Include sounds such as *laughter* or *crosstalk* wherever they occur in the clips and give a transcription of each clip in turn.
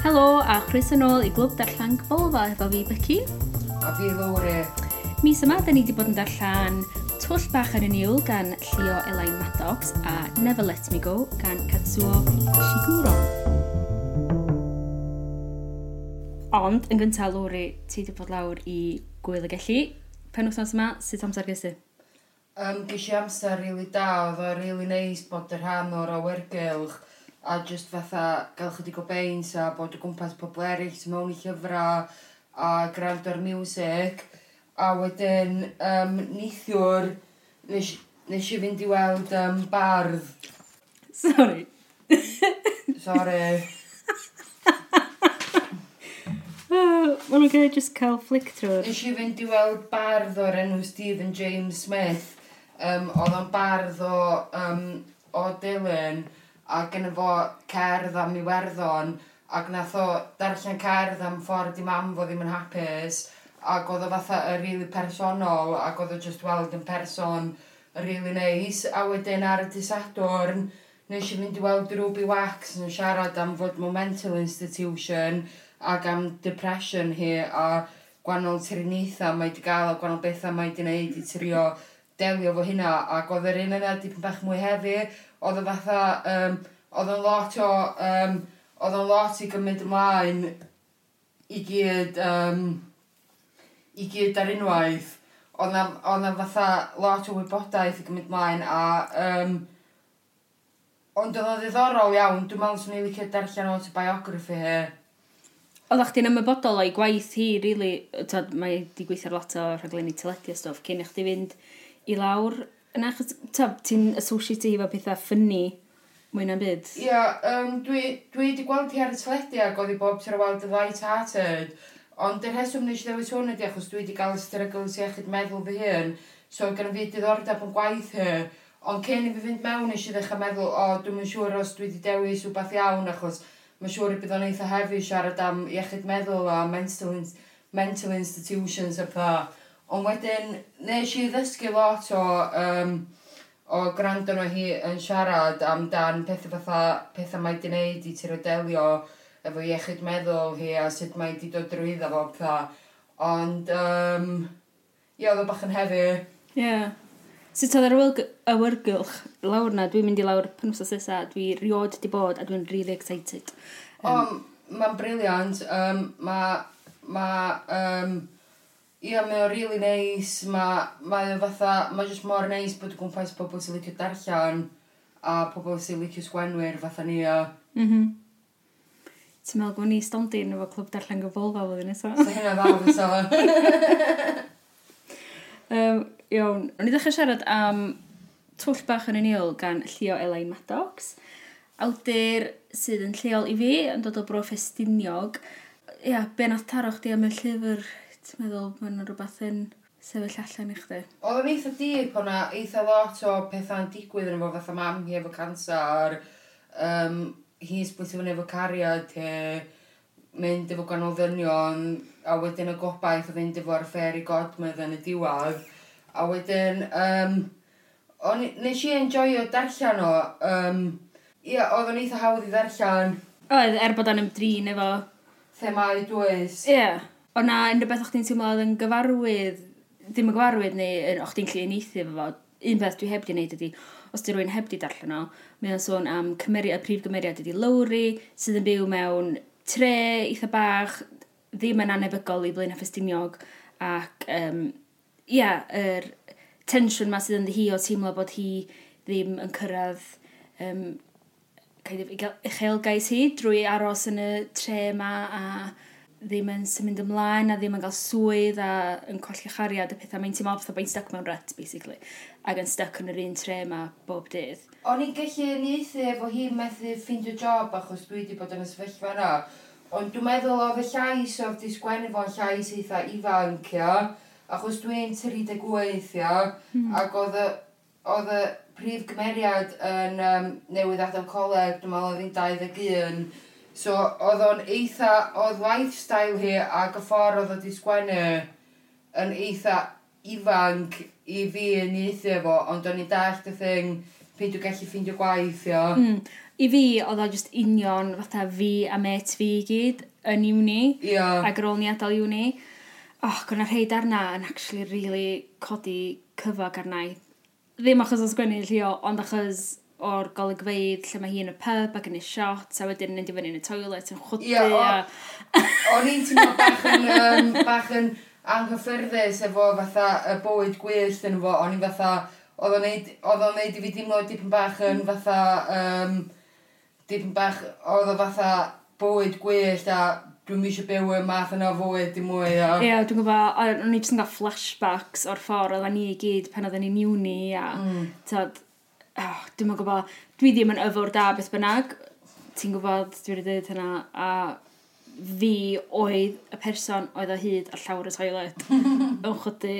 Helo a chroeso nôl i glwb darllen gyfolfa efo fi Becky. A fi Lowry. E. Mis yma, da ni wedi bod yn darllen Twll bach yn y niwl gan Llio Elaine Maddox a Never Let Me Go gan Katsuo Shiguro. Ond, yn gyntaf, Lowry, ti wedi bod lawr i Gwyl y Gellu Pen wythnos yma, sut amser gysi? Um, ges i amser rili really da, oedd o rili really neis bod y rhan o'r awyrgylch a just fatha gael chydig o beins a bod y gwmpas pobl eraill sy'n mewn i llyfrau a gwrando ar music. A wedyn, um, neithiwr, nes, nes i fynd i weld um, bardd. Sorry. Sorry. *laughs* Oh, Maen nhw'n just cael flick trwy'r... Nes i fynd i weld bardd o'r enw Stephen James Smith. Um, oedd o'n bardd o, um, o Dylan a gyda fo cerdd am Iwerddon ac nath o darllen cerdd am ffordd i mam fo ddim yn hapus ac oedd o fatha y rili really personol ac oedd o just weld yn person rili really neis nice. a wedyn ar y disadwrn nes i fynd i weld Ruby Wax yn siarad am fod Momental Institution ac am depression hi a gwannol tiriniaethau mae wedi gael a gwannol bethau mae wedi gwneud i tirio delio fo hynna. Ac oedd yr un yna dipyn bach mwy heddi oedd yn fatha um, oedd yn lot o um, oedd yn lot i gymryd ymlaen i gyd um, i gyd ar unwaith. Oedd na fatha lot o wybodaeth i gymryd ymlaen a um, ond oedd o'n ddiddorol iawn. Dwi'n meddwl swn i'n licio darllen autobiography he Oeddach chdi'n ymwybodol o'i gwaith hi, really, tod, mae di gweithio lot o rhaglenni teledu a stwff, cyn i chdi fynd i lawr. Yna, ti'n associate efo pethau ffynnu mwy na byd? Ia, yeah, um, dwi, dwi di gweld hi ar y teledu ac oedd hi bob sy'n weld y light-hearted. Ond yr heswm nes i ddewis hwn ydi achos dwi wedi cael ystyrygl sy'n iechyd meddwl fy hun. So gan fi diddordeb yn gwaith hi. Ond cyn i fi fynd mewn nes i ddechrau meddwl, o, oh, dwi'n siŵr os dwi wedi dewis rhywbeth iawn achos Mae'n siŵr i bydd o'n eitha hefyd siarad am iechyd meddwl a mental, mental institutions a pa. Ond wedyn, nes i ddysgu lot o, um, o gwrando nhw hi yn siarad am dan pethau fatha, pethau mae di wneud i tiro delio efo iechyd meddwl hi a sut mae di dod drwy iddo fo pethau. Ond, um, ie, oedd o bach yn hefyd. Ie. Yeah. Sut oedd yr awyrg awyrgylch lawr na, dwi'n mynd i lawr penwsos nesa, dwi riod di bod a dwi'n really excited. Um, o, mae'n briliant. Um, mae, Ma, um, ia, mae o really neis. Nice. Mae, mae o fatha, mae jyst mor neis nice bod y gwmpas pobl sy'n licio darllen a pobl sy'n licio sgwenwyr fatha ni o. Mm -hmm. Ti'n meddwl gwni stondin efo clwb darllen gyfolfa fod yn so? Sa hynna dda, fysa. *laughs* um, Iawn, o'n i ddechrau siarad am Twll Bach yn y Niwl gan Llio Elaine Maddox. Awdur sydd yn lleol i fi, yn dod o bro ffestiniog. Ia, be nath taro chdi am y llyfr, ti'n meddwl, mae'n rhywbeth yn sefyll allan i chdi. Oedd yn eitha dig, o'na eitha lot o pethau'n digwydd yn efo fatha mam hi efo cancer, um, hi'n sbwyntio fyny efo cariad, he mynd efo ganoldynion, a wedyn y gobaith o fynd efo'r fferi godmedd yn y diwad. A wedyn, um, on, nes i enjoyo darllen o. Um, Ia, oedd o'n eitha hawdd i ddarllen. Oedd, er bod o'n ymdrin efo... Themau dwys. Ie. Yeah. O na unrhyw beth o'ch ti'n teimlo oedd yn gyfarwydd, ddim yn gyfarwydd neu o'ch ti'n lle uniaethu efo fo. Un peth dwi heb di wneud ydi, os di rwy'n heb di darllen o, mae o'n sôn am cymeriad, y prif gymeriad ydi Lowry, sydd yn byw mewn tre eitha bach, ddim yn anebygol i blaen a ffestiniog, ac um, ia, yr tensiwn ma sydd yn hi o teimlo bod hi ddim yn cyrraedd um, kind of, uchelgais hi drwy aros yn y tre yma a ddim yn symud ymlaen a ddim yn cael swydd a yn colli chariad a pethau. Mae'n teimlo fatha bod stuck mewn rut, basically. Ac yn stuck yn yr un tre yma bob dydd. O'n i'n gallu uniaethu efo hi methu ffeindio job achos dwi wedi bod yn y sefyllfa yna. Ond dwi'n meddwl oedd y llais oedd di sgwennu fo'n llais eitha ifanc, ia. Achos dwi'n 38, ia, mm. ac oedd y, oedd y prif gymeriad yn um, newydd adael coleg, dwi'n meddwl oedd hi'n 21, so oedd o'n eitha, oedd lifestyle hi ac y ffordd oedd o di sgwennu yn eitha ifanc i fi yn eitha efo, ond o'n i'n dallt y thing peidio gallu ffeindio gwaith, ia. Mm. I fi, oedd o just union fatha fi a met fi i gyd yn uni, yeah. ac ar ôl ni adael uni. Och, gwna rhai darna yn actually really codi cyfog arna i. Ddim achos o sgwennu llio, ond achos o'r golygfeidd lle mae hi yn y pub ac yn y shot a wedyn yn mynd i fyny yn y toilet yn chwdu Ie, yeah, a... *laughs* O'n i'n teimlo bach yn, um, bach yn anghyffyrddus efo fatha y bywyd gwyllt yn fo, o'n i'n fatha oedd o'n neud, oedd o'n neud i fi dimlo dipyn bach yn fatha um, dipyn bach oedd o fatha bywyd gwyllt a Dwi'n eisiau byw y math yna o fwyd i mwy o... Ie, yeah, dwi'n gwybod, o'n i jyst yn cael flashbacks o'r ffordd oedden ni i gyd pan oedden ni'n uni a... Mm. Tod, oh, dwi'n gwybod, dwi ddim yn yfwr da beth bynnag, ti'n gwybod, dwi wedi dweud hynna, a fi oedd y person oedd o hyd ar llawr y toilet *laughs* yn chwydu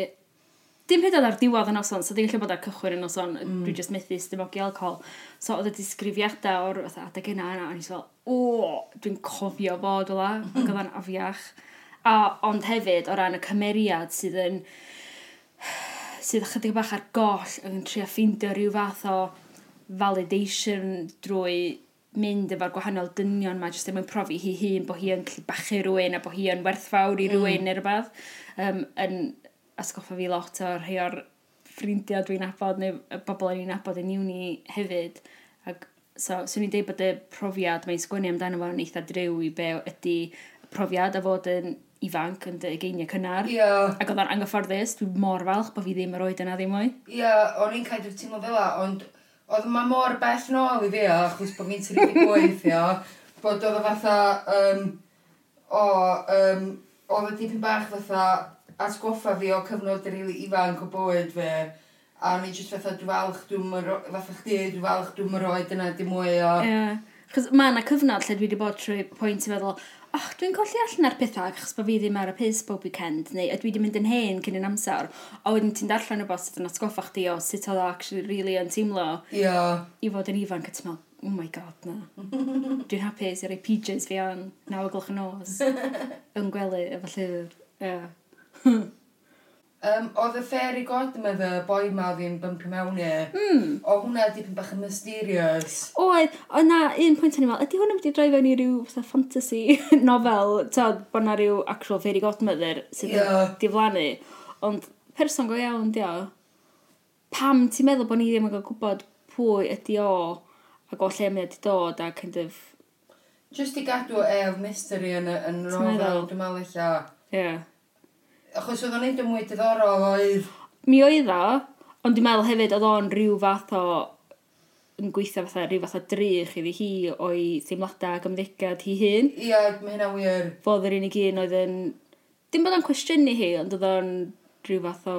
dim hyd oedd ar diwedd y noson, so ddim lle bod ar cychwyn y noson, mm. dwi jyst methu stymogi alcohol. So oedd y disgrifiadau o'r adeg yna yna, o'n i'n fel, o, dwi'n cofio fod ola, yn gyfan afiach. A, ond hefyd, o ran y cymeriad sydd yn, sydd ychydig bach ar goll yn trio ffeindio rhyw fath o validation drwy mynd efo'r gwahanol dynion mae jyst er ddim yn profi hi hun bod hi yn gallu bachu rhywun a bod hi yn werthfawr i rhywun mm. neu rhywbeth um, yn asgoffa fi lot o rhai o'r ffrindiau dwi'n nabod neu y bobl o'n i'n nabod yn iwni hefyd. Ac, so, swn i'n deud bod y profiad mae'n sgwennu amdano fo'n eitha drew i be ydy y profiad a fod yn ifanc yn dy geiniau cynnar. Ie. Yeah. Ac oedd o'n anghyfforddus, dwi'n mor falch bod fi ddim yr oed yna ddim mwy. Ie, yeah, o'n i'n cael teimlo fel la, ond oedd ma mor bell nôl i fi, o, achos bod fi'n tyru gwaith, o, bod oedd o fatha, um, o, um, oedd o dipyn bach fatha, atgoffa fi o cyfnod yr rili ifanc o bywyd fe, a o'n i jyst fatha dwi falch, dwi'n fatha chdi, dwi falch, dwi'n roed yna, dim mwy o... Ie. Yeah. Chos mae yna cyfnod lle dwi wedi bod trwy pwynt i feddwl, och, dwi'n colli allan ar pethau achos bod fi ddim ar y pus bob weekend, neu ydw i wedi mynd yn hen cyn yn amser, a wedyn ti'n darllen y bos sydd yn atgoffa chdi o sut oedd o actually really yn teimlo yeah. i fod yn ifanc a ti'n meddwl, oh my god, na. *laughs* dwi'n hapus i roi PJs fi on, naw o gloch yn nos, *laughs* yn gwely efo llyfr. Yeah. *laughs* um, oedd y fairy godmother, y boi ma oedd i'n bympio mewn i, mm. o hwnna dipyn bach yn mysterious. Oedd, oedd na un pwynt o'n i'n meddwl, ydy hwnna wedi droi fewn i ryw fatha fantasy *laughs* novel, tyd, bod na ryw actual fairy godmother sydd yeah. wedi flannu. Ond person go iawn, dio, pam ti'n meddwl bod ni ddim yn cael gwybod pwy ydi o ac o lle mae wedi dod a kind of... Just i gadw e of mystery yn y yn rofel, dwi'n meddwl eich Yeah. Achos oedd o'n neud yn mwy diddorol oedd... Mi oedd o, ond dwi'n meddwl hefyd oedd o'n rhyw fath o yn gweithio fatha rhyw fath o drych iddi hi o'i teimladau ac ymddegad hi hun. Ia, mae hynna wir. Fodd yr unig un oedd yn... Dim bod o'n cwestiynu hi, ond oedd o'n rhyw fath o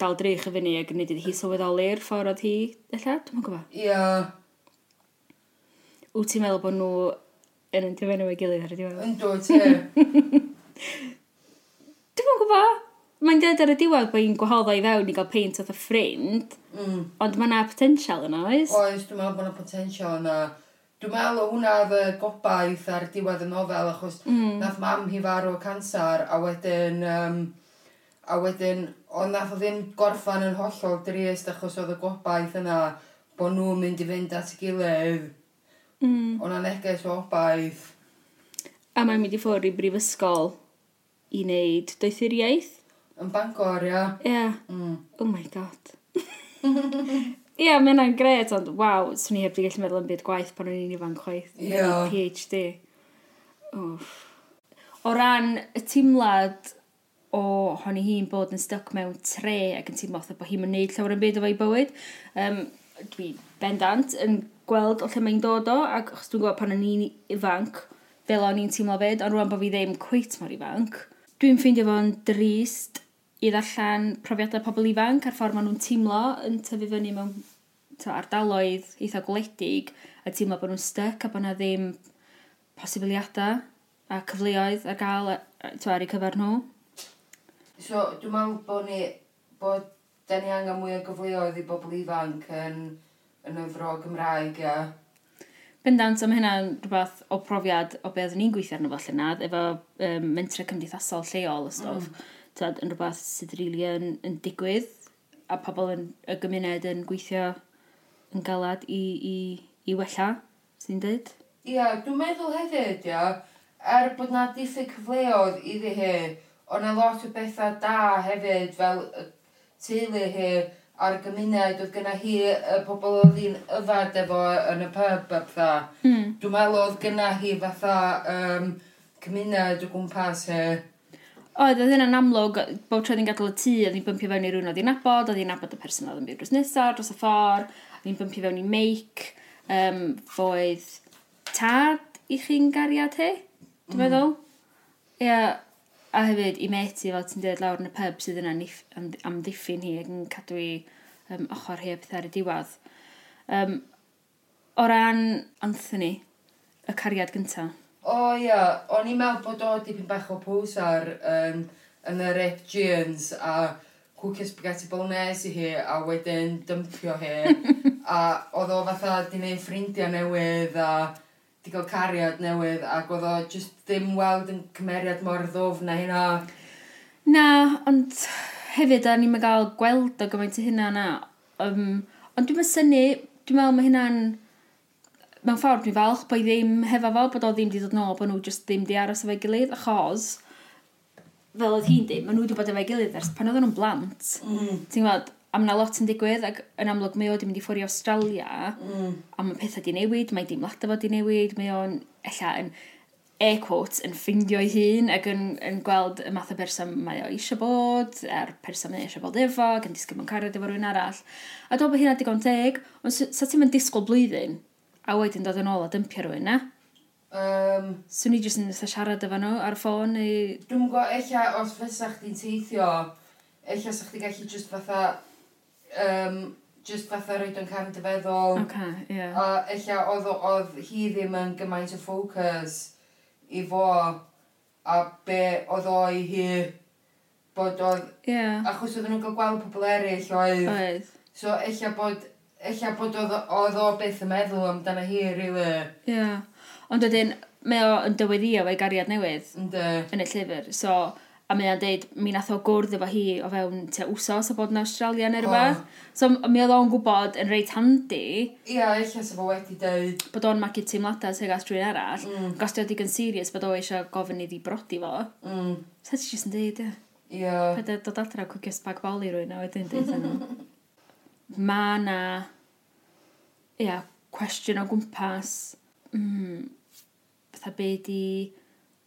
dal drych y fyny ac wneud iddi hi sylweddoli'r ffordd oedd hi, ella? Dwi'n gwybod. Ia. Wyt ti'n meddwl bod nhw yn yn dyfenw ei gilydd ar y diwedd? Yn dod, ti. *laughs* Dwi'm yn gwybod. Mae'n dweud ar y diwedd bod hi'n gwahoddo i fewn i gael peint oedd y ffrind, Mm. ond mae yna potensial yna, oes? Oes, dwi'n meddwl bod yna potensial yna. Dwi'n meddwl o hwnna oedd y gobaith ar diwedd y nofel, achos Mm. nath mam hi farw o cansar, a wedyn... Um, a wedyn, ond nath o ddim gorffan yn hollol drist, achos oedd y gobaith yna bod nhw'n mynd i fynd at y gilydd. Mm. Ond na neges o obaith. A mae'n mynd i ffwrdd i brifysgol i wneud doethuriaeth. Yn Bangor, ia. Ie. Yeah. Mm. Oh my god. *laughs* Ie, yeah, mae hynna'n gred, ond waw, swn i heb di gallu meddwl yn byd gwaith pan o'n i'n ifanc chwaith. Ie. Yeah. PhD. Oof. O ran y teimlad o honi hi'n bod yn stuck mewn tre ac yn teimlo bod hi'n mynd llawer yn byd o fo'i bywyd. Um, dwi bendant yn gweld o lle mae'n dod o, ac achos dwi'n gwybod pan o'n i'n ifanc, fel o'n i'n teimlo fyd, ond rwan bod fi ddim cweit mor ifanc, Dwi'n ffeindio fo'n drist i ddarllen profiadau pobl ifanc a'r ffordd maen nhw'n teimlo yn tyfu fyny mewn to, ardaloedd eitha gwledig a teimlo bod nhw'n styc a bod na ddim posibiliadau a cyfleoedd ar gael to, ar eu cyfer nhw. So, dwi'n meddwl bod ni, bod da ni angen mwy o gyfleoedd i bobl ifanc yn, yn y fro Gymraeg a Bendant, so mae hynna'n rhywbeth o profiad o beth ni'n gweithio arno fel llynydd, efo um, mentre cymdeithasol lleol y stof. Mm. Tad, yn rhywbeth sydd rili really yn, yn digwydd, a pobl yn, y gymuned yn gweithio yn galad i, i, i wella, sy'n dweud? Ia, yeah, dwi'n meddwl hefyd, ia, er bod na diffyg cyfleoedd iddi hi, ond na lot o bethau da hefyd, fel teulu hi, ar y gymuned, oedd gyna hi y pobl oedd hi'n yfad efo yn y pub a pethau. Mm. Dwi'n meddwl oedd gyna hi fatha um, cymuned o gwmpas e. Oedd, oedd hynna'n amlwg, bod tro oedd gadael y tŷ, oedd hi'n bympio fewn i rhywun oedd hi'n nabod, oedd hi'n nabod y person oedd yn byw dros nesaf, dros y ffordd, oedd hi'n bympio fewn i meic, um, foedd tad i chi'n gariad hi, dwi'n hmm. meddwl. Ia, mm. yeah, A hefyd, i meti, fel ti'n dweud, lawr yn y pub sydd yna am amddiffyn hi ac yn cadw i um, ochr hi a pethau ar y diwedd. Um, o ran Anthony, y cariad gyntaf. O oh, ia, yeah. o'n i'n meddwl bod o dipyn bach o pws ar um, yn y rep jeans a cwcio spaghetti bolognese i hi a wedyn dympio hi *laughs* a oedd o fatha di wneud ffrindiau newydd a di gael cariad newydd ac oedd o just ddim weld yn cymeriad mor ddofn na hynna. Na, ond hefyd a ni'n gael gweld o gymaint o hynna na. Um, ond dwi'n syni, dwi'n meddwl mae hynna'n... Mewn ffordd dwi'n falch bod ddim hefo fo, bod o ddim wedi dod nôl, bod nhw just ddim wedi aros efo'i gilydd, achos fel oedd hi'n dweud, maen nhw wedi bod efo'i gilydd ers pan oedd nhw'n blant. Mm. Ti'n gwybod, A mae'n lot yn digwydd, ac yn amlwg mae o wedi mynd i ffwrdd i Australia, mm. a mae pethau di newid, mae deimladau fod di newid, mae o'n, ella, yn air quotes yn ffindio ei hun ac yn, yn gweld y math o berson mae o eisiau bod, a'r person mae eisiau bod efo, ac yn disgyn mewn cariad efo rhywun arall. A dwi'n bod hynna digon teg, ond sa ti'n mynd disgwyl blwyddyn, a wedyn dod yn ôl a dympio rhywun na? Um, Swn i jyst yn eitha siarad efo nhw ar y ffôn neu... Dwi'n gwybod, eich os fysa chdi'n teithio, eich sa chdi gallu jyst fatha um, just fatha roed o'n cam dyfeddol. Okay, yeah. A ella oedd, oedd hi ddim yn gymaint o ffocws i fo a be oedd o i hi bod oedd... Yeah. Achos oedd nhw'n cael gweld pobl eraill oedd... Oedd. So ella bod... Ella bod oedd, oedd o beth yn meddwl amdana hi, rili. Ie. Yeah. Ond wedyn, mae o'n dyweddio o'i gariad newydd. Ynddy. Yn y llyfr. So, A mae o'n deud, mi nath o gwrdd efo hi o fewn te wsos o bod yn Australia neu rhywbeth. So mi oedd o'n gwybod yn reit handi. Ia, yeah, eich sef o wedi dweud. Bod o'n magu teimladau sy'n gas drwy'n arall. Mm. Gos di o digon serious bod o eisiau gofyn iddi brodi fo. Mm. So ti jyst yn deud, ie. Ia. Yeah. Paid dod adra cwcio spag bol i rwy'n a wedyn deud hynny. *laughs* Ma na... Ia, cwestiwn o gwmpas. Mm, fatha be di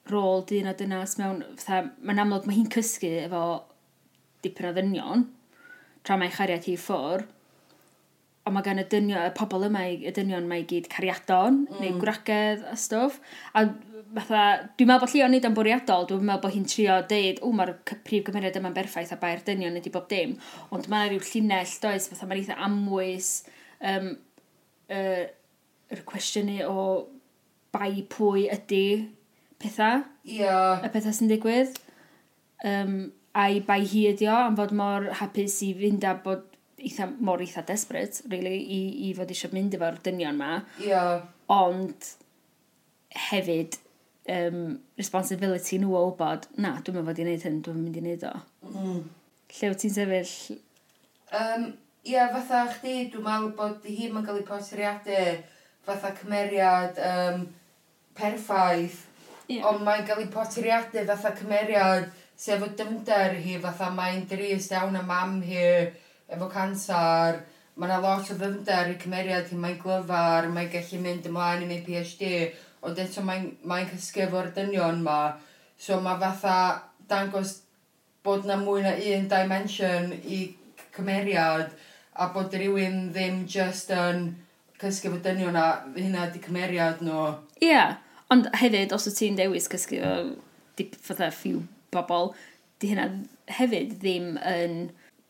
rôl dyn a dynas mewn... Fatha, mae'n amlwg mae hi'n cysgu efo dipyn o ddynion tra mae'n chariad hi ffwr. Ond mae gan y dynion, y pobl yma, y dynion mae gyd cariadon mm. neu gwragedd a stwff. A fatha, dwi'n meddwl bod Llio'n neud o'n bwriadol, dwi'n meddwl bod hi'n trio deud, o, mae'r prif gymeriad yma'n berffaith a bai'r dynion ydi bob dim. Ond mae rhyw llinell, does, fatha mae'n eitha amwys um, uh, er, yr cwestiynu o bai pwy ydy pethau. Ia. Y pethau sy'n digwydd. Um, a'i bai hi ydi o am fod mor hapus i fynd a bod eitha, mor eitha desperate, really, i, i fod eisiau mynd efo'r dynion ma. Ia. Ond hefyd, um, responsibility nhw o wybod, na, dwi'n mynd fod i wneud hyn, dwi'n mynd i wneud o. Mm. Lle wyt ti'n sefyll? Um, ia, fatha chdi, dwi'n meddwl bod hi yn cael ei posiriadu fatha cymeriad um, perffaith Yeah. Ond mae'n cael ei potiriadu fatha cymeriad sef efo dymder hi fatha mae'n drist iawn y mam hi efo cancer. Mae yna lot o ddyfnder i cymeriad hi, mae'n glyfar, mae'n gallu mynd ymlaen i mi PhD. Ond eto mae'n mae cysgu efo'r dynion ma. So mae fatha dangos bod na mwy na un dimension i cymeriad a bod rhywun ddim just yn cysgu efo dynion a hynna di cymeriad nhw. Ie. Yeah. Ond hefyd, os wyt ti'n dewis cysgu o fatha ffiw bobl, di hynna hefyd ddim yn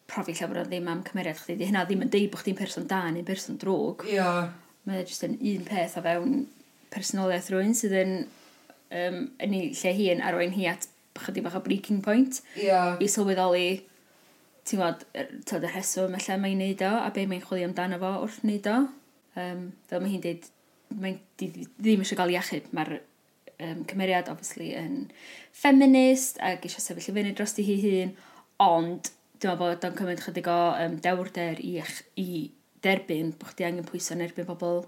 profi llawer o ddim am cymeriad chdi. Di hynna ddim yn deud bod chdi'n person da neu'n person drwg. Ia. Yeah. Mae jyst yn un peth o fewn personoliaeth rwy'n sydd yn um, yn ei lle hi yn arwain hi at chydig bach o breaking point. Yeah. I sylweddoli, ti'n gwybod, tyd y rheswm lle mae'n neud o, a be mae'n chwilio amdano fo wrth neud o. Um, fel mae hi'n deud, mae'n ddim eisiau gael iechyd. Mae'r um, cymeriad, obviously, yn feminist ac eisiau sefyll i fyny dros hi hun, ond dwi'n meddwl bod o'n cymryd chydig o um, dewrder i, i derbyn bod chdi angen pwyso yn erbyn pobl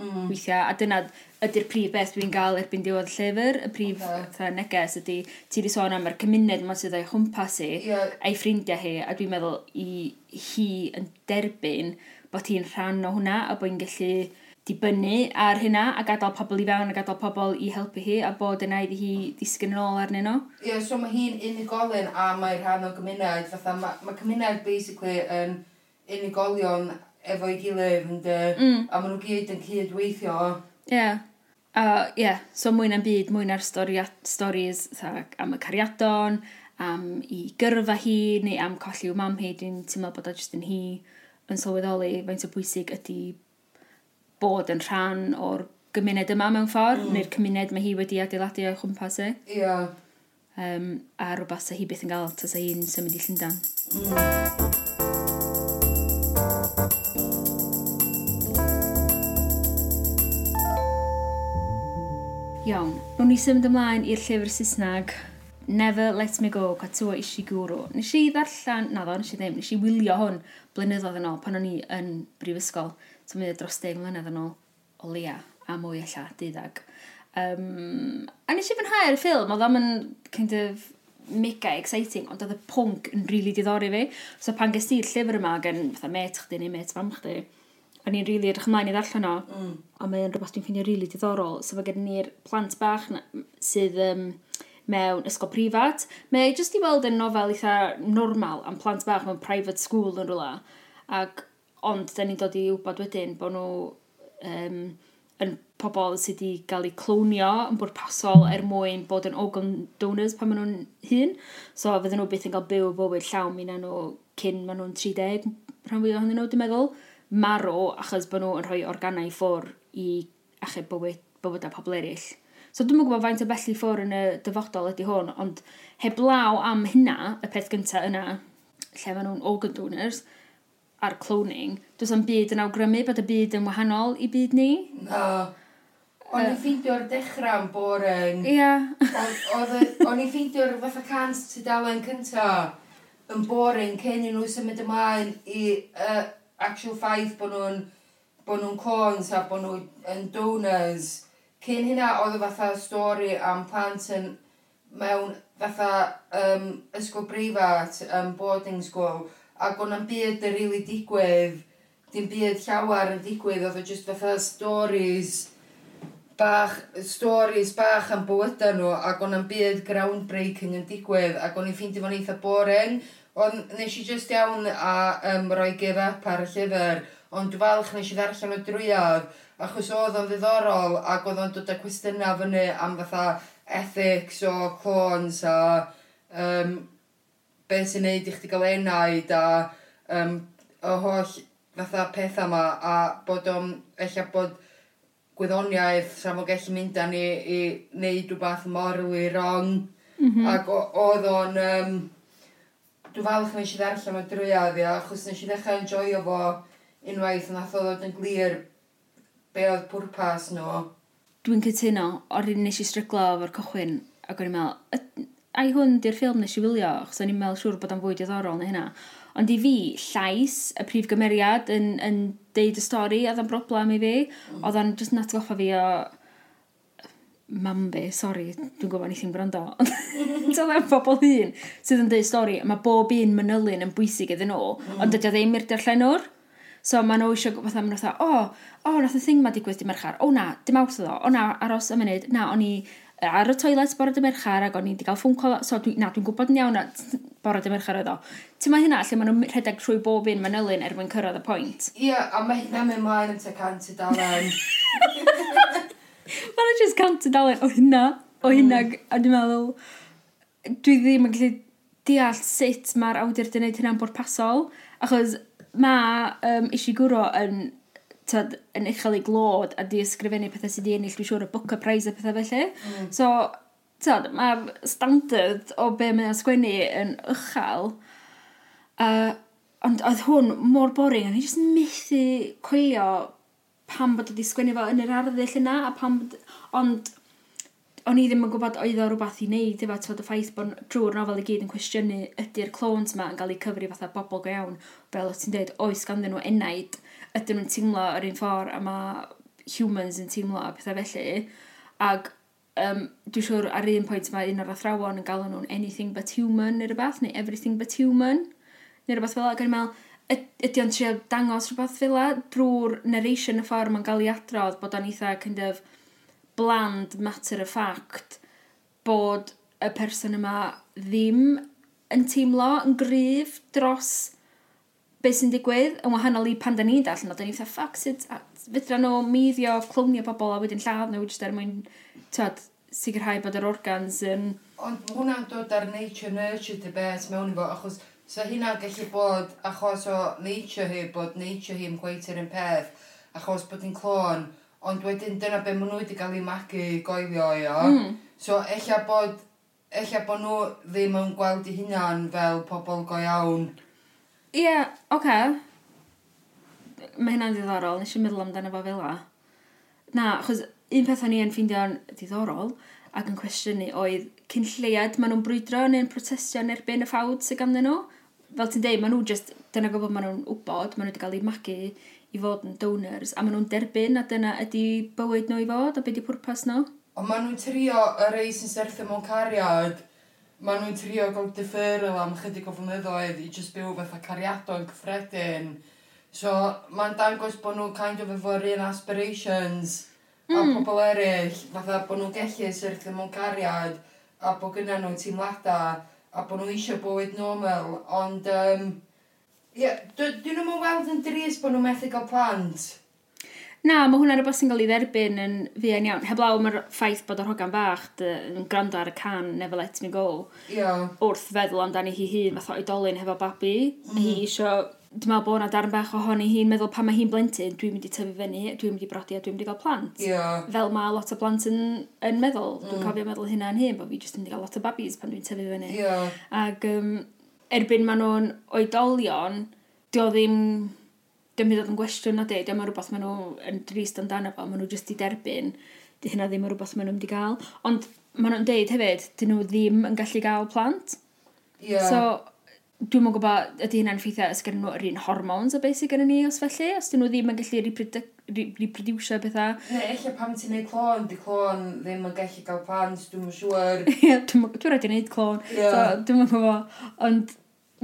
mm. weithiau. A dyna ydy'r prif beth dwi'n gael erbyn diwedd llyfr. Y prif okay. neges ydy ti wedi sôn am yr cymuned yma sydd o'i chwmpas i, yeah. a'i ffrindiau hi, a dwi'n meddwl i hi yn derbyn bod hi'n rhan o hwnna a bod hi'n gallu dibynnu ar hynna a gadael pobl i fewn a gadael pobl i helpu hi a bod yna iddi hi ddisgyn yn ôl arnyn nhw. Ie, yeah, so mae hi'n unigolyn a mae rhan o gymuned. Fatha, mae, mae cymuned basically yn unigolion efo'i gilydd yn dy, mm. a maen nhw gyd yn cydweithio. Ie. Yeah. A uh, ie, yeah. so mwy na'n byd, mwy na'r stories am y cariadon, am i gyrfa hi, neu am colli'w mam hi, dwi'n teimlo bod o jyst yn hi yn sylweddoli faint o bwysig ydy bod yn rhan o'r gymuned yma mewn ffordd, mm. neu'r cymuned mae hi wedi adeiladu o'i chwmpas e. Ie. Yeah. Um, a rhywbeth sa hi byth yn gael, tas hi'n symud i Llundan. Mm. Iawn, nhw'n ni symud ymlaen i'r llyfr Saesneg Never Let Me Go, Katua Ishiguro. Nes i ddarllen, na ddo, nes i ddim, nes i wylio hwn blynyddoedd yn ôl pan o'n i yn brifysgol so mi dros deg mlynedd yn ôl o leia a mwy alla diddag. Um, a nes i fynhau'r ffilm, oedd am yn kind of mega exciting, ond oedd y pwnc yn rili really diddori fi. So pan ges i'r llyfr yma gan fatha met chdi neu met fam chdi, o'n i'n rili really edrych ymlaen i ddarllen o, mm. a mae'n rhywbeth dwi'n ffeindio rili really diddorol. So fe gen ni'r plant bach na, sydd um, mewn ysgol prifat. Mae jyst i weld yn nofel eitha normal am plant bach mewn private school yn rhywle. Ac ond da ni'n dod i wybod wedyn bod nhw um, yn pobl sydd wedi cael eu clonio yn bwrpasol er mwyn bod yn organ donors pan maen nhw'n hun. So fydden nhw byth yn cael byw bywyd llawn mi na nhw cyn maen nhw'n 30 rhan fwy ohonyn nhw, dwi'n meddwl. Marw achos bod nhw yn rhoi organau ffwr i achub bywyd, bywyd a pobl eraill. So dwi'n gwybod faint o belli ffwr yn y dyfodol ydy hwn, ond heblaw am hynna, y peth gyntaf yna, lle maen nhw'n organ donors, a'r cloning, does am byd yn awgrymu bod y byd yn wahanol i byd ni. Na. O'n i'n ffeindio'r dechrau yn boring. Ia. O'n i'n ffeindio'r fatha cans tudalen cynta yn boring cyn i nhw symud ymlaen i uh, actual ffaith bod nhw'n bod nhw'n cons a bod nhw'n donors. Cyn hynna oedd y fatha stori am plant yn mewn fatha um, ysgol breifat, um, boarding school, ac o'n am byd yn rili really digwydd, dim byd llawer yn digwydd, oedd o just fatha stories bach, stories bach am bywyda nhw, ac o'n am byd groundbreaking yn digwydd, ac o'n i'n ffeindio fo'n eitha boring, ond nes i just iawn a um, roi give up ar y llyfr, ond dwi'n falch nes i ddarllen o drwyaf, achos oedd o'n ddiddorol, ac oedd o'n dod â cwestiynau fyny am fatha ethics o clones a um, beth sy'n neud i chdi gael enaid a um, y holl fatha pethau yma a bod o'n eich bod gwyddoniaeth sa safogell gallu mynd â ni i wneud rhywbeth mor rwy rong mm -hmm. ac oedd o'n um, dwi'n falch nes i ddarllen o drwyad ia achos nes i ddechrau enjoyo fo unwaith yn ath o ddod yn glir be oedd pwrpas nhw. Dwi'n cytuno, o'r un nes i stryglo o'r cychwyn ac o'n i'n meddwl, a'i hwn di'r ffilm nes i wylio, achos o'n i'n meddwl siŵr bod o'n fwy diddorol na hynna. Ond i fi, llais, y prif gymeriad yn, yn deud y stori, oedd o'n broblem i fi. Oedd o'n just natgoffa fi o... Mam fi, sori, dwi'n gwybod ni chi'n gwrando. Tyl e'n bobl hun sydd yn deud stori, mae bob un manylun yn bwysig iddyn nhw, mm. ond dydy o ddim i'r darllenwr. So mae nhw eisiau gwybod am nhw o, o, nath y thing ma digwydd di merchar, o na, dim awt o o na, aros y munud, na, o'n i ar y toilet bore dy merchar ac o'n i wedi cael ffwn col... so dwi, na, dwi'n gwybod yn iawn bore dy merchar oedd o. Ti'n ma hynna, lle maen nhw'n rhedeg trwy bob un manylun er mwyn cyrraedd y pwynt. Ie, yeah, a mae hynna'n mynd mlaen yn te cant i dalen. *laughs* Mae'n just cant y dalen o hynna, o mm. hynna, mm. a dwi'n meddwl, dwi ddim yn gallu deall sut mae'r awdur di wneud hynna'n bwrpasol, achos mae um, Ishiguro yn tyd, yn uchel ei glod a di ysgrifennu pethau sydd wedi ennill, dwi'n siŵr, y Booker Prize a pethau felly. Mm. So, tyd, mae'r standard o be mae'n sgwennu yn uchel. Uh, ond oedd hwn mor boring, a ni jyst methu coelio pam bod wedi sgwennu fo yn yr arddull yna, a pam bod... Ond, o'n i ddim yn gwybod oedd o rhywbeth i wneud efo tod y ffaith bod drwy'r nofel i gyd yn cwestiynu ydy'r clones yma yn cael eu cyfri fatha bobl go iawn fel o ti'n dweud oes ganddyn nhw enaid ydyn nhw'n teimlo yr un ffordd a mae humans yn teimlo a pethau felly. Ac um, dwi'n siŵr ar un pwynt mae un o'r athrawon yn galw nhw'n anything but human neu rhywbeth, neu everything but human, neu rhywbeth fel ac yn meddwl, ydy o'n trio dangos rhywbeth fel la drwy'r narration y ffordd mae'n cael ei adrodd bod o'n eitha kind of bland matter of fact bod y person yma ddim yn teimlo yn gryf dros beth sy'n digwydd yn wahanol i pan da ni'n dall yno. Da ni'n fatha, ffac, sut fydra nhw middio, clownio pobl a wedyn lladd nhw, jyst er mwyn, tyd, sicrhau bod yr organs yn... Ond hwnna'n dod ar nature nurture dy beth mewn i fo, achos so hynna gallu bod achos o nature hi, bod nature hi yn gweith yr un peth, achos bod hi'n clon, ond wedyn dyna be maen nhw wedi cael ei magu goelio i o. Mm. So ella bod, ella bod nhw ddim yn gweld eu hunan fel pobl go iawn. Ie, yeah, oce. Okay. Mae hynna'n ddiddorol, nes i'n meddwl amdano fo fel la. Na, achos un peth o'n i yn ffeindio'n diddorol ac yn cwestiynu oedd cyn lleiad maen nhw'n brwydro neu'n protestio yn erbyn y ffawd sy'n ganddyn nhw. Fel ti'n dweud, maen nhw just, dyna gofod maen nhw'n wybod, maen nhw wedi cael eu magu i fod yn donors, a maen nhw'n derbyn a dyna ydy bywyd nhw i fod, a beth ydy pwrpas nhw. Ond maen nhw'n trio y rei sy'n syrthio mewn cariad maen nhw'n trio gael differol am chydig o flynyddoedd i just byw fatha cariadon cyffredin. So, mae'n dangos bod nhw kind of efo'r un aspirations mm. a hmm. pobl eraill, fatha bod nhw'n gellu syrthio mewn cariad a bod gynna nhw'n teimladau a bod nhw eisiau bywyd normal, ond... Um, Ie, yeah, dyn nhw'n weld yn dris bod nhw'n methu cael plant. Na, mae hwnna'n rhywbeth sy'n cael ei dderbyn yn fuan iawn. Heblaw mae'r ffaith bod yr hogan bach yn gwrando ar y can Never Let Me Go. Yeah. Wrth feddwl amdani hi hun, fath o oedolyn hefo babi. Mm. Hi isio... Dwi'n meddwl bod yna darn bach ohoni hi'n meddwl pan mae hi'n blentyn, dwi'n mynd i tyfu fyny, dwi'n mynd i brodi a dwi'n mynd i gael plant. Yeah. Fel mae lot o plant yn, yn meddwl. Dwi'n mm. cofio meddwl hynna yn hyn, bod fi jyst yn mynd i gael lot o babis pan dwi'n tyfu fyny. Yeah. Ac um, erbyn maen nhw'n oedolion, dio ddim dim hyd yn gwestiwn na di, dim yn rhywbeth maen nhw yn drist amdano fo, maen nhw jyst i derbyn, di hynna ddim yn rhywbeth maen nhw'n wedi gael. Ond maen nhw'n deud hefyd, dyn nhw ddim yn gallu gael plant. Yeah. So, dwi'n mwyn gwybod, ydy hynna'n ffeithio os gen nhw yr un hormones o beth sydd gen ni os felly, os dyn nhw ddim yn gallu reproducio bethau. Ne, eich pam ti'n neud clon, di clon ddim yn gallu cael plant, dwi'n mwyn siwr. *laughs* Ie, dwi'n rhaid i neud clon, yeah. so dwi'n mwyn gwybod. Ond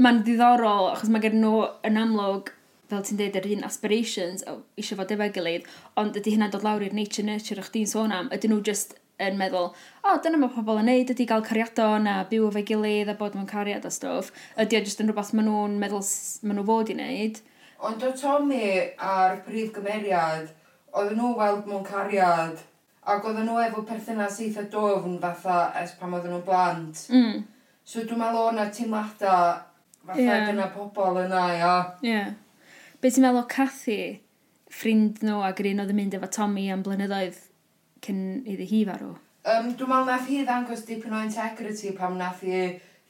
mae'n diddorol, achos mae gen nhw yn amlwg fel ti'n dweud, yr un aspirations o eisiau fod efo'i gilydd, ond ydy hynna'n dod lawr i'r nature nurture o'ch di'n sôn am, ydyn nhw just yn meddwl, o, oh, dyna mae pobl yn neud, ydy gael cariadon a byw efo'i gilydd a bod mewn cariad a stwff, ydy o just yn rhywbeth maen nhw'n meddwl maen nhw fod i wneud. Ond o Tommy a'r prif gymeriad, oedden nhw weld mewn cariad, ac oedden nhw efo perthynas eitha dofn fatha es pam oedden nhw'n blant. Mm. So dwi'n meddwl o'na teimladau fatha yeah. gyda pobl yna, ia. Yeah. Be ti'n meddwl o Cathy, ffrind nhw ac yr un oedd yn mynd efo Tommy am blynyddoedd cyn iddi hi farw? Um, dwi'n meddwl nath hi ddangos dipyn o integrity pam nath hi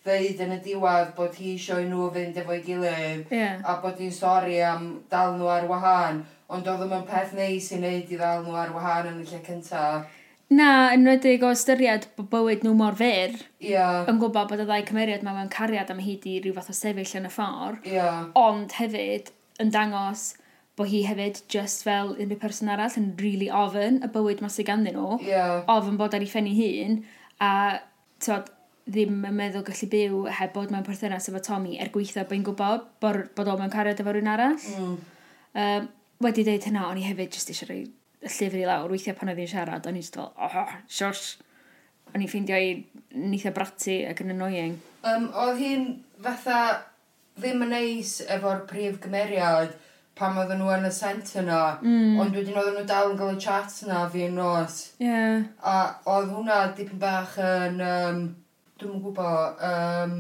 ddeud yn y diwedd bod hi eisiau nhw fynd efo'i gilydd yeah. a bod hi'n sori am dal nhw ar wahân ond oedd yma'n peth neis i wneud i ddal nhw ar wahân yn y lle cyntaf. Na, yn wedig o ystyried bod bywyd nhw mor fyr. Yeah. Yn gwybod bod y ddau cymeriad mae mewn cariad am hyd i rhyw fath o sefyll yn y ffordd. Yeah. Ond hefyd, yn dangos bod hi hefyd just fel unrhyw person arall yn really ofyn y bywyd mas i ganddyn nhw. Yeah. Ofyn bod ar ei ffenni hun a tod, ddim yn meddwl gallu byw heb bod mewn perthynas efo Tommy er gweithio bod hi'n gwybod bod, bod o mewn cariad efo rhywun arall. Mm. Um, wedi dweud hynna, o'n i hefyd just eisiau rhoi y llyfr i lawr. Weithiau pan oedd hi'n siarad, o'n i'n jyst fel, oh, siosh. O'n i'n ffeindio i nitha e brati ac yn annoying. Um, oedd hi'n fatha ddim yn neis efo'r prif gymeriad pam oedden nhw yn y sent yna, mm. ond wedyn oedden nhw dal yn cael y chat yna fi yn nos. Yeah. A oedd hwnna dipyn bach yn, um, dwi'n yn gwybod, um,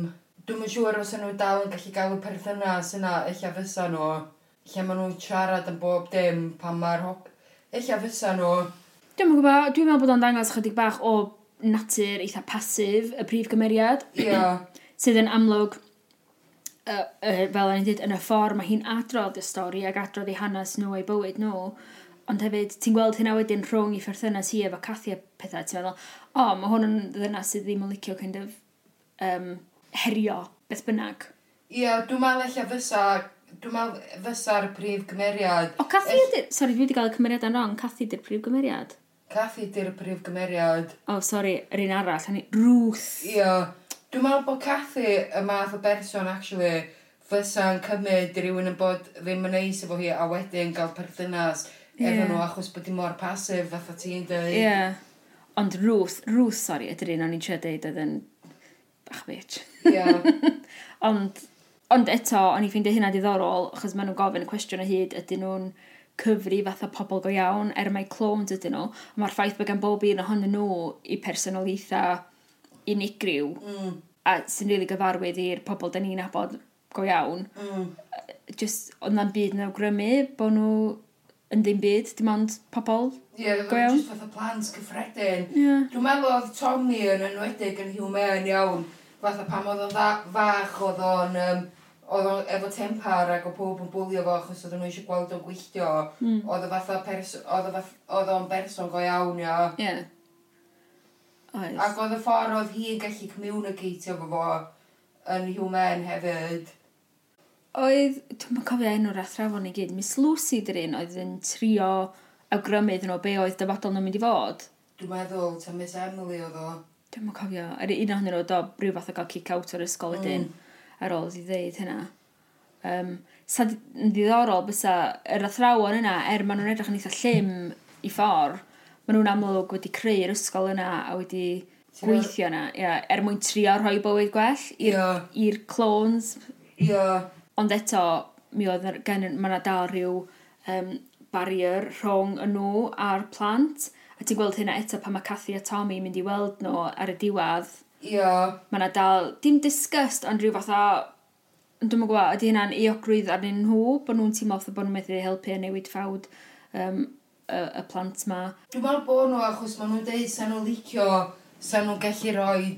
dwi'n yn siŵr os nhw dal yn gallu gael y perthynas yna, eich fysa nhw, lle maen nhw'n siarad yn bob dim pan mae'r hop... Eich fysa nhw. Dwi'n yn gwybod, dwi'n meddwl bod o'n dangos chydig bach o natur eitha pasif y prif gymeriad. Ie. Yeah. *clears throat* sydd yn amlwg uh, uh, fel yn dweud, yn y ffordd mae hi'n adrodd y stori ac adrodd ei hanes nhw a'i bywyd nhw. Ond hefyd, ti'n gweld hynna wedyn rhwng i pherthynas hi efo Cathy a pethau, ti'n meddwl, o, oh, mae hwn yn ddynas sydd ddim yn licio kind of, um, herio beth bynnag. Ie, yeah, dwi'n meddwl eich fysa, dwi'n meddwl fysa'r prif gymeriad... O, Cathy ell... ydy'r... Sori, dwi wedi cael y cymeriad yn rong, Cathy ydy'r prif gymeriad. Cathy ydy'r prif gymeriad. O, oh, sori, yr un arall. Hynny, Ruth. Ie. Yeah. Dwi'n meddwl bod Cathy y math o berson, actually, fysa'n cymryd rhywun yn bod ddim yn neis efo hi a wedyn gael perthynas yeah. efo nhw achos bod hi mor pasif fatha ti'n dweud. Ie. Yeah. Ond Ruth, Ruth, sori, ydy'r un o'n i'n trio dweud oedd yn bach bitch. Ie. Yeah. *laughs* ond, ond eto, o'n i'n ffeindio hynna diddorol, achos maen nhw'n gofyn y cwestiwn o hyd, ydyn nhw'n cyfri fatha pobl go iawn, er mae clones ydyn nhw, mae'r ffaith bod gan bob un ohonyn nhw i personoliaethau unigryw mm. a sy'n rili really gyfarwydd i'r pobl da ni'n abod go iawn. Mm. Just, ond na'n byd yn awgrymu bod nhw yn ddim byd, dim ond pobl yeah, go iawn. Ie, just fatha plant cyffredin. Yeah. Dwi'n meddwl oedd Tommy yn enwedig yn human iawn. Fatha pam oedd o'n fach oedd o'n... Um, oedd o'n efo tempar ac o pob yn bwlio fo achos oedd nhw eisiau gweld o'n gweithio. Mm. Oedd o fatha pers... Oedd o'n berson go iawn, ia. Yeah. Oes. Ac oedd y ffordd oedd hi'n gallu communicatio fo fo yn human hefyd. Oedd, dwi'n ma'n cofio enw'r athrawon i gyd, Miss Lucy dy'r un oedd yn trio awgrymu iddyn nhw be oedd dyfodol nhw'n mynd i fod. Dwi'n meddwl, ta Miss Emily oedd o. Dwi'n ma'n cofio, ar un ohonyn nhw oedd o rhyw fath o gael kick out o'r ysgol mm. wedyn mm. ar ôl i ddeud hynna. Um, sa'n ddiddorol bysa yr athrawon yna, er maen nhw'n edrych yn eitha llym i ffordd, maen nhw'n amlwg wedi creu'r ysgol yna a wedi gweithio yna, yeah, er mwyn trio rhoi bywyd gwell i'r yeah. clones. Yeah. Ond eto, mi oedd gen mae yna dal rhyw um, barrier rhwng y nhw a'r plant. A ti'n gweld hynna eto pan mae Cathy a Tommy mynd i weld nhw ar y diwedd. Yeah. Mae yna dal, dim disgust, ond rhyw fath o... dwi'n gwybod, ydy hynna'n eogrwydd arnyn nhw, bod nhw'n teimlo bod nhw'n methu helpu a newid ffawd um, y, y plant ma. Dwi'n meddwl bod nhw achos maen nhw'n deud sa'n nhw'n licio, sa'n nhw'n gallu rhoi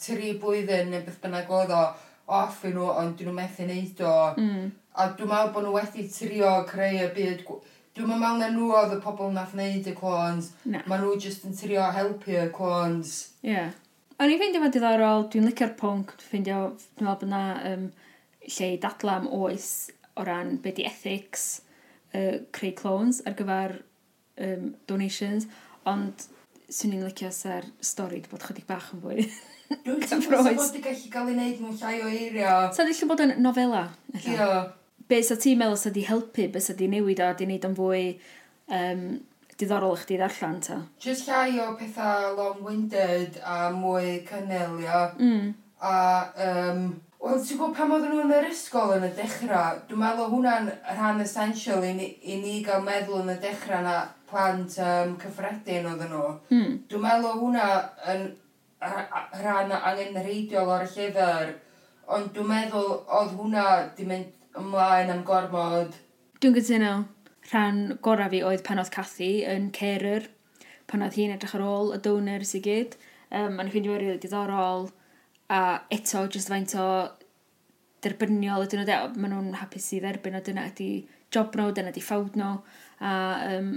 tri blwyddyn neu beth bynnag oedd o off i nhw, ond dyn nhw'n methu neud o. Mm. A dwi'n meddwl bod nhw wedi trio creu y byd... Dwi'n meddwl na nhw oedd y pobl nath wneud y clones. Na. Mae nhw jyst yn trio helpu y clones. Ie. Yeah. O'n i ffeindio fod diddorol, dwi'n licio'r pwnc, dwi'n ffeindio, dwi'n meddwl bod na um, lle i dadla am oes o ran be di ethics uh, creu clones ar gyfer um, donations, ond swn i'n licio sa'r stori bod chydig bach yn fwy. *laughs* Dwi'n teimlo ti'n bod i gallu cael ei wneud mewn llai o eirio. Sa ddillu bod yn nofela? Ie. Be sa ti'n meddwl sa di helpu, be sa di newid a di wneud yn fwy um, diddorol i chdi ddarllen ta? Just llai o pethau long-winded a mwy cynnel, ia. Mm. A, um, wel, ti'n gwybod pam oedden nhw yn yr ysgol yn y dechrau? Dwi'n meddwl hwnna'n rhan essential i ni, i ni gael meddwl yn y dechrau na plant um, cyffredin oedden nhw. Mm. Dwi'n meddwl hwnna yn rhan angen reidiol o'r llyfr, ond dwi'n meddwl oedd hwnna di mynd ymlaen am gormod. Dwi'n gytuno. Rhan gorau fi oedd pan oedd Cathy yn Cerer, pan oedd hi'n edrych ar ôl y donor sy'n gyd. Um, Mae'n ffeindio rili diddorol, a eto jyst faint o derbyniol ydyn nhw, de, maen nhw'n hapus i dderbyn o dyna ydy job nhw, dyna ydy ffawd nhw, a um,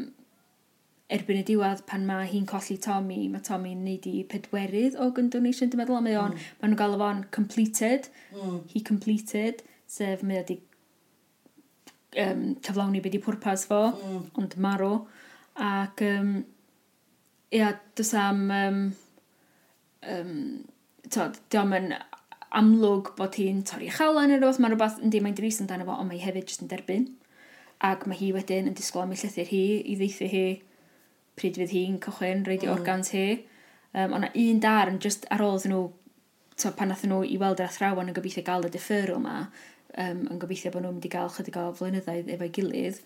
erbyn y diwedd pan mae hi'n colli Tommy, mae Tommy'n neud i pedwerydd o gun donation, dwi'n meddwl, mae o'n, mm. maen nhw'n gael o'n completed, mm. he completed, sef mae wedi um, cyflawni beth i pwrpas fo, mm. ond marw, ac um, ia, dys am, um, um, tod, diolch yn amlwg bod hi'n torri chael yn yr rhywbeth, mae rhywbeth, yn dim mae'n dris amdano fo, ond mae hefyd jyst yn derbyn ac mae hi wedyn yn disgwyl am ei llythyr hi i ddeithi hi pryd fydd hi'n cychwyn, reid i mm. organs hi. Um, ond un darn, just ar ôl nhw, to, pan nath nhw i weld yr athrawon yn gobeithio gael y deferol yma, um, yn gobeithio bod nhw'n mynd i gael chydig o flynyddoedd efo'i gilydd,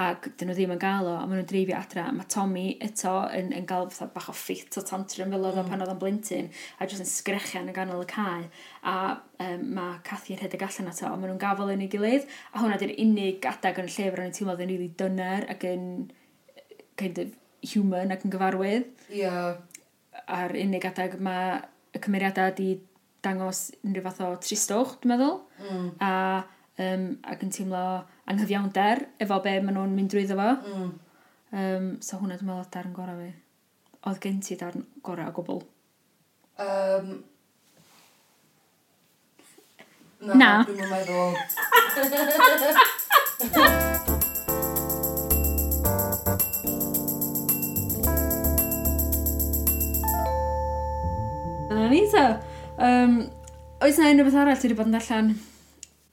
ac dyn nhw ddim yn gael o, a maen nhw'n dreifio adra. Mae Tommy eto yn, yn gael fatha bach o ffit o tantrum fel oedd mm. pan oedd o'n blintyn, a jyst yn sgrechian yn ganol y cae. A um, mae Cathy yn rhedeg allan ato, a maen nhw'n gafel yn ei gilydd, a hwnna di'r unig adag yn y llyfr o'n i'n teimlo oedd yn rili really dyner ac yn kind of human ac yn gyfarwydd. Ie. Yeah. A'r unig adeg mae y cymeriadau wedi dangos unrhyw fath o tristwch, dwi'n meddwl. Mm. A, um, ac yn teimlo anghyfiawnder efo be maen nhw'n mynd drwyddo fo. Mm. Um, so hwnna dwi'n meddwl darn gorau fi. Oedd gen ti darn gorau o gwbl? Um, na. na. Dwi'n meddwl... *laughs* *laughs* amdano ni, ta? Um, oes yna unrhyw beth arall ti wedi bod yn darllen?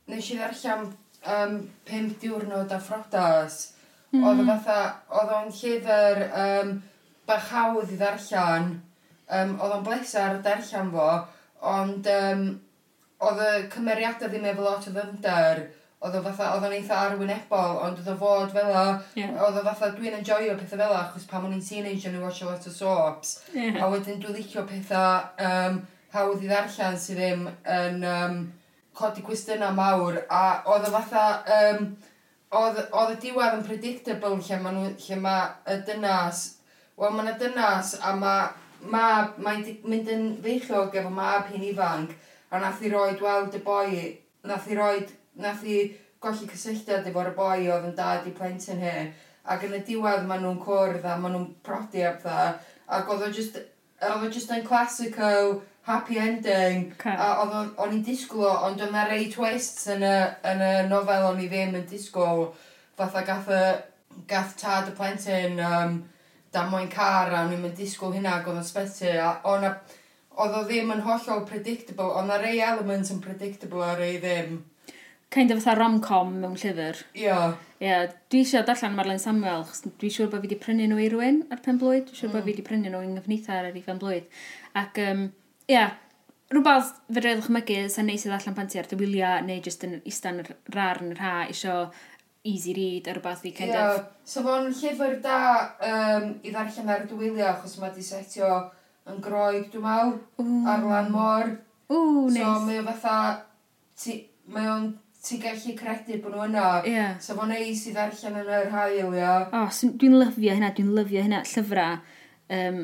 Nes i ddarllen um, pum diwrnod a ffrodas. Mm. Oedd o fatha, oedd o'n llyfr um, bach hawdd i ddarllen. Um, oedd o'n blesar darllen fo, ond um, oedd y cymeriadau ddim efo lot o ddyfnder oedd o fatha, oedd o'n eitha arwynebol, ond oedd o fod fel o, yeah. oedd o fatha, dwi'n enjoyo pethau fel o, achos pam o'n i'n teenager yn watch a lot o soaps, yeah. a wedyn dwi'n licio pethau um, hawdd i ddarllen sydd ddim yn um, codi cwestiynau mawr, a oedd o fatha, um, oedd, oedd y diwedd yn predictable lle mae nhw, lle ma y dynas, wel mae yna dynas a mae ma, mae'n mynd yn feichiog efo mab hyn ifanc, a nath i roed weld y boi, nath i roed nath i golli cysylltiad efo'r boi oedd yn dad i plentyn he. Ac yn y diwedd maen nhw'n cwrdd a maen nhw'n prodi a pethau. Ac oedd o just, oedd o just yn classical happy ending. Okay. A oedd o'n i'n disgwyl o, ond oedd na rei twists yn y, yn y nofel o'n i ddim yn disgwyl. Fatha gath y gath tad y plentyn um, dan moyn car a o'n i'n disgwyl hynna ac oedd o'n sbeti a oedd o ddim yn hollol predictable, ond na rei element yn predictable a rei ddim kind of fatha rom-com mewn llyfr. Ia. Ia, dwi eisiau darllen Marlene Samuel, chos dwi siŵr bod fi wedi prynu nhw i rywun ar pen blwyd. Dwi siŵr mm. bod fi wedi prynu nhw i nghyfnitha ar ei pen blwyd. Ac, um, ia, rhywbeth fe rydw i'n chmygu sy'n neis i ddarllen pan ti ar dy wyliau, neu jyst yn istan rar yn yr ha, isio easy read ar rhywbeth i kind yeah. of... So fo'n llyfr da um, i ddarllen ar dy wyliau, achos mae di setio yn groeg, dwi'n meddwl, ar lan môr. Ww, so, nice. Mae o fatha... Ti, mae o'n ti'n gallu credu bod nhw yna. Yeah. So fo'n neis i ddarllen yn yr hael, ia. O, so dwi'n lyfio hynna, dwi'n lyfio hynna llyfrau. Um,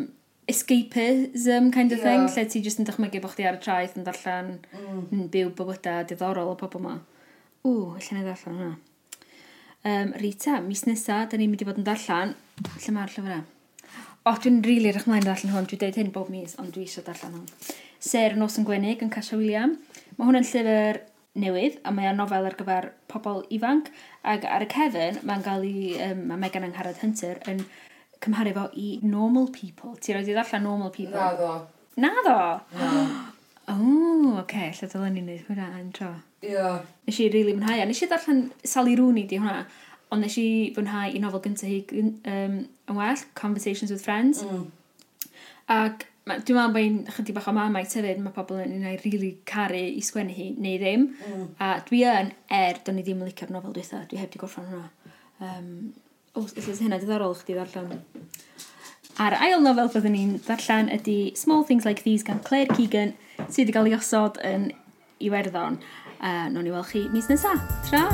escapism kind of yeah. thing, lle ti jyst yn dychmygu bod chdi ar y traeth yn darllen mm. yn byw bywydau diddorol o pobl yma. Ww, allan ni ddarllen hwnna. Um, Rita, mis nesa, da ni'n mynd i fod yn darllen. Lle mae'r llyfrau? O, dwi'n rili really rach mlaen darllen hwn. Dwi'n deud hyn bob mis, ond dwi eisiau darllen hwn. Ser nos yn Gwenig yn Casio William. Mae hwn yn llyfr newydd, a mae o'n nofel ar gyfer pobl ifanc, ac ar y cefn, mae'n cael ei, um, mae Megan Angharad Hunter yn cymharu fo i normal people. Ti'n rhaid i ddarllen normal people? Na ddo. Na ddo? Na. *gasps* O, oh, oce, okay, lle dylen ni'n neud hwnna yn tro. Ie. Nes i rili really mwynhau, a nes i ddarllen Sally Rooney di hwnna, ond nes i fwynhau i nofel gyntaf hi um, yn well, Conversations with Friends. Mm. Ac Dwi'n meddwl bod hi'n chydig bach o mamau tyfyd, mae pobl yn ei rili really caru i sgwennu hi, neu ddim. Mm. A dwi yn, er, do'n i ddim yn licio'r nofel dwi dwi heb di gorffan hwnna. Um, Os ys hynna diddorol chdi ddarllen. A'r ail nofel byddwn ni'n ddarllen ydy Small Things Like These gan Claire Keegan sydd wedi cael ei osod yn Iwerddon. Uh, Nog ni weld chi mis nesaf. Tra!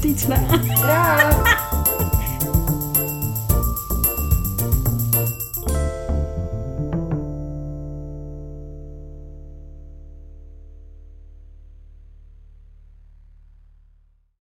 Dwi'n tra! Tra! *laughs*